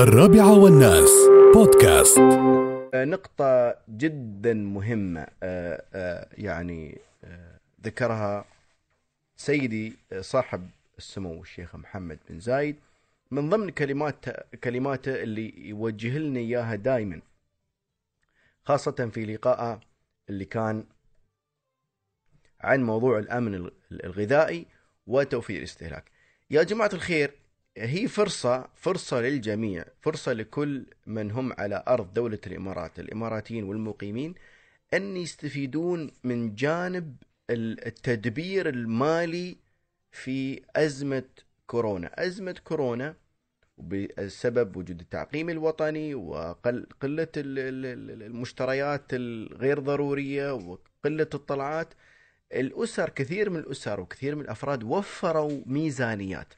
الرابعة والناس. بودكاست. نقطة جدا مهمة آه، آه، يعني آه، ذكرها سيدي صاحب السمو الشيخ محمد بن زايد. من ضمن كلمات كلماته اللي يوجه لنا إياها دائما خاصة في لقائه اللي كان عن موضوع الأمن الغذائي وتوفير الاستهلاك. يا جماعة الخير هي فرصة فرصة للجميع فرصة لكل من هم على أرض دولة الإمارات الإماراتيين والمقيمين أن يستفيدون من جانب التدبير المالي في أزمة كورونا. أزمة كورونا بسبب وجود التعقيم الوطني وقلة المشتريات الغير ضرورية وقلة الطلعات. الأسر كثير من الأسر وكثير من الأفراد وفروا ميزانيات.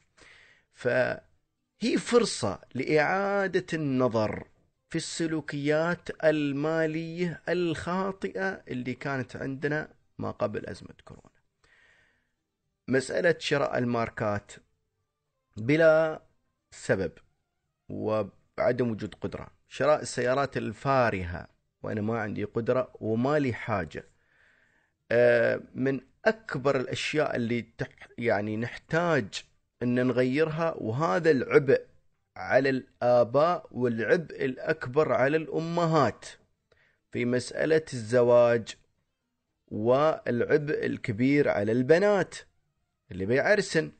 فهي فرصة لإعادة النظر في السلوكيات المالية الخاطئة اللي كانت عندنا ما قبل أزمة كورونا. مسألة شراء الماركات بلا سبب وعدم وجود قدرة. شراء السيارات الفارهة وأنا ما عندي قدرة وما لي حاجة آه، من أكبر الأشياء اللي يعني نحتاج إن نغيرها وهذا العبء على الآباء والعبء الأكبر على الأمهات في مسألة الزواج والعبء الكبير على البنات اللي بيعرسن.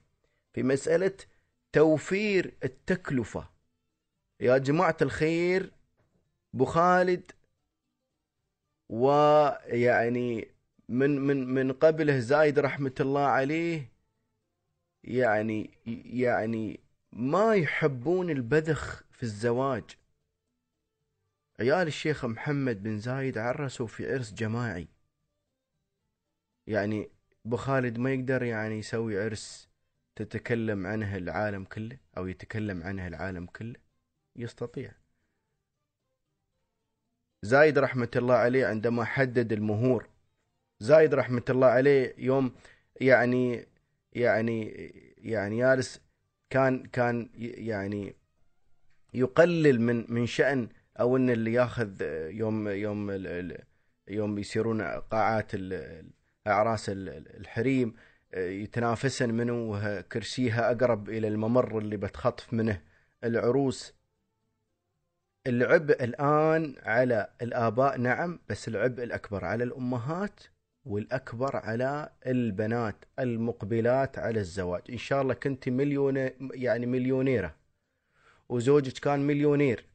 في مسألة توفير التكلفة. يا جماعة الخير أبو خالد ويعني من من من قبله زايد رحمة الله عليه يعني يعني ما يحبون البذخ في الزواج. عيال الشيخ محمد بن زايد عرسوا في عرس جماعي. يعني أبو خالد ما يقدر يعني يسوي عرس تتكلم عنه العالم كله أو يتكلم عنه العالم كله. يستطيع. زايد رحمة الله عليه عندما حدد المهور. زايد رحمة الله عليه يوم يعني يعني يعني يالس كان كان يعني يقلل من من شأن أو إن اللي ياخذ يوم يوم يوم يصيرون قاعات اعراس الحريم يتنافسن منه كرسيها أقرب إلى الممر اللي بتخطف منه العروس. العبء الآن على الآباء نعم بس العبء الأكبر على الأمهات. والأكبر على البنات المقبلات على الزواج. إن شاء الله كنت مليون يعني مليونيرة. وزوجك كان مليونير.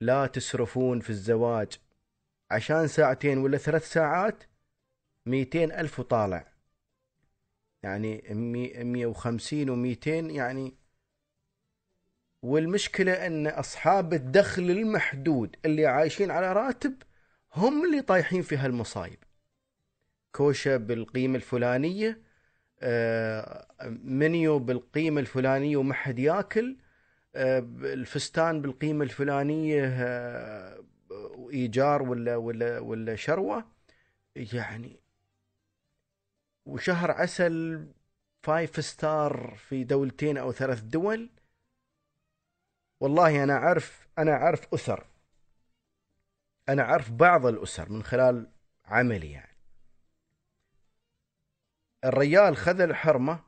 لا تسرفون في الزواج. عشان ساعتين ولا ثلاث ساعات ميتين ألف وطالع. يعني مية وخمسين وميتين يعني. والمشكلة أن أصحاب الدخل المحدود اللي عايشين على راتب هم اللي طايحين في هالمصايب. كوشة بالقيمة الفلانية آه، منيو بالقيمة الفلانية وما حد ياكل آه، الفستان بالقيمة الفلانية آه، إيجار ولا ولا ولا شروة. يعني وشهر عسل five star في دولتين أو ثلاث دول. والله أنا أعرف أنا أعرف أسر. أنا أعرف بعض الأسر من خلال عملي يعني. الريال خذ الحرمة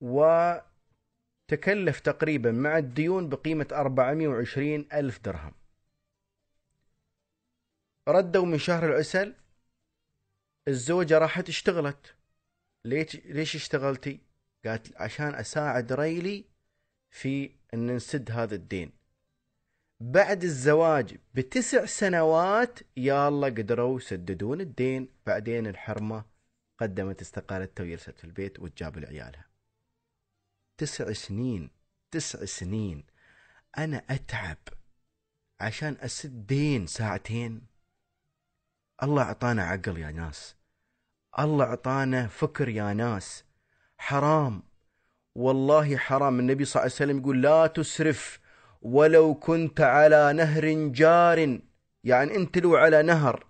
وتكلف تقريبا مع الديون بقيمة 420 ألف درهم. ردوا من شهر العسل الزوجة راحت اشتغلت. ليش ليش اشتغلتي؟ قالت عشان أساعد ريلي في أن نسد هذا الدين. بعد الزواج بتسع سنوات يا الله قدروا يسددون الدين بعدين الحرمة قدمت استقالتها وجلست في البيت وتجاب لعيالها. تسع سنين تسع سنين. أنا أتعب عشان أسد دين ساعتين. الله أعطانا عقل يا ناس. الله أعطانا فكر يا ناس. حرام. والله حرام. النبي صلى الله عليه وسلم يقول لا تسرف ولو كنت على نهر جار. يعني انت لو على نهر.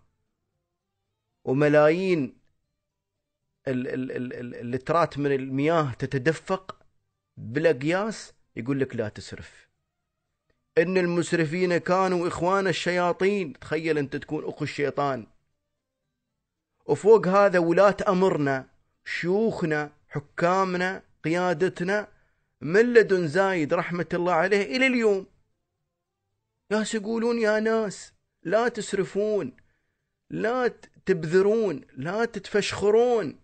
وملايين اللترات من المياه تتدفق بلا قياس يقول لك لا تسرف. إن المسرفين كانوا إخوان الشياطين. تخيل أنت تكون أخو الشيطان. وفوق هذا ولاة أمرنا شيوخنا حكامنا قيادتنا من لدن زايد رحمة الله عليه إلى اليوم. ناس يقولون يا ناس لا تسرفون لا تبذرون لا تتفشخرون.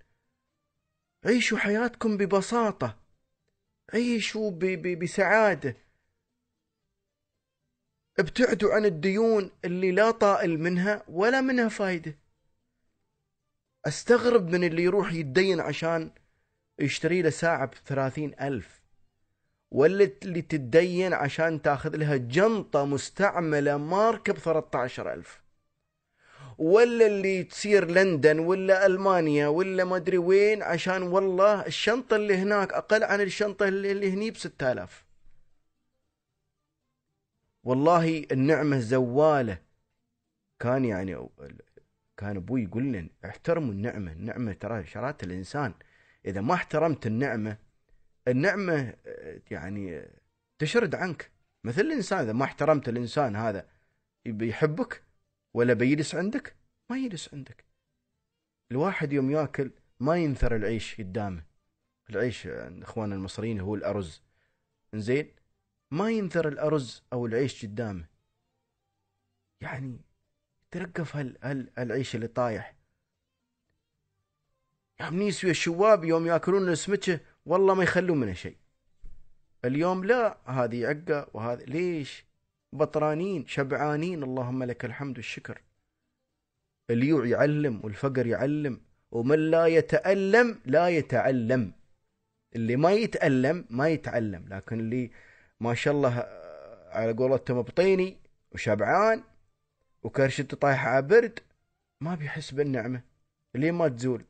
عيشوا حياتكم ببساطة. عيشوا بسعادة. ابتعدوا عن الديون اللي لا طائل منها ولا منها فايدة. أستغرب من اللي يروح يتدين عشان يشتري له ساعة بثلاثين ألف. ولا اللي تتدين عشان تاخذ لها جنطة مستعملة ماركة ب 13000 ولا اللي تصير لندن ولا ألمانيا ولا ما أدري وين عشان والله الشنطة اللي هناك أقل عن الشنطة اللي هني ب 6000 والله النعمة زوالة. كان يعني كان أبوي يقول لنا احترموا النعمة النعمة ترى شرات الإنسان. إذا ما احترمت النعمة النعمة يعني تشرد عنك. مثل الإنسان إذا ما احترمت الإنسان هذا بيحبك ولا بيجلس عندك؟ ما يجلس عندك. الواحد يوم ياكل ما ينثر العيش قدامه. العيش إخوان المصريين هو الأرز. زين ما ينثر الأرز أو العيش قدامه. يعني ترقف هال هال العيش اللي طايح. يوم نيسوي الشواب يوم ياكلون السمكة والله ما يخلون منها شيء. اليوم لا هذه عقة وهذا ليش؟ بطرانين شبعانين. اللهم لك الحمد والشكر اليوع يعلم والفقر يعلم ومن لا يتألم لا يتعلم. اللي ما يتألم ما يتعلم. لكن اللي ما شاء الله على قولتهم بطيني وشبعان وكرشته طايحة على برد ما بيحس بالنعمة. اللي ما تزول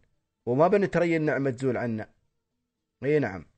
وما بنتري النعمة تزول عنا. أي نعم.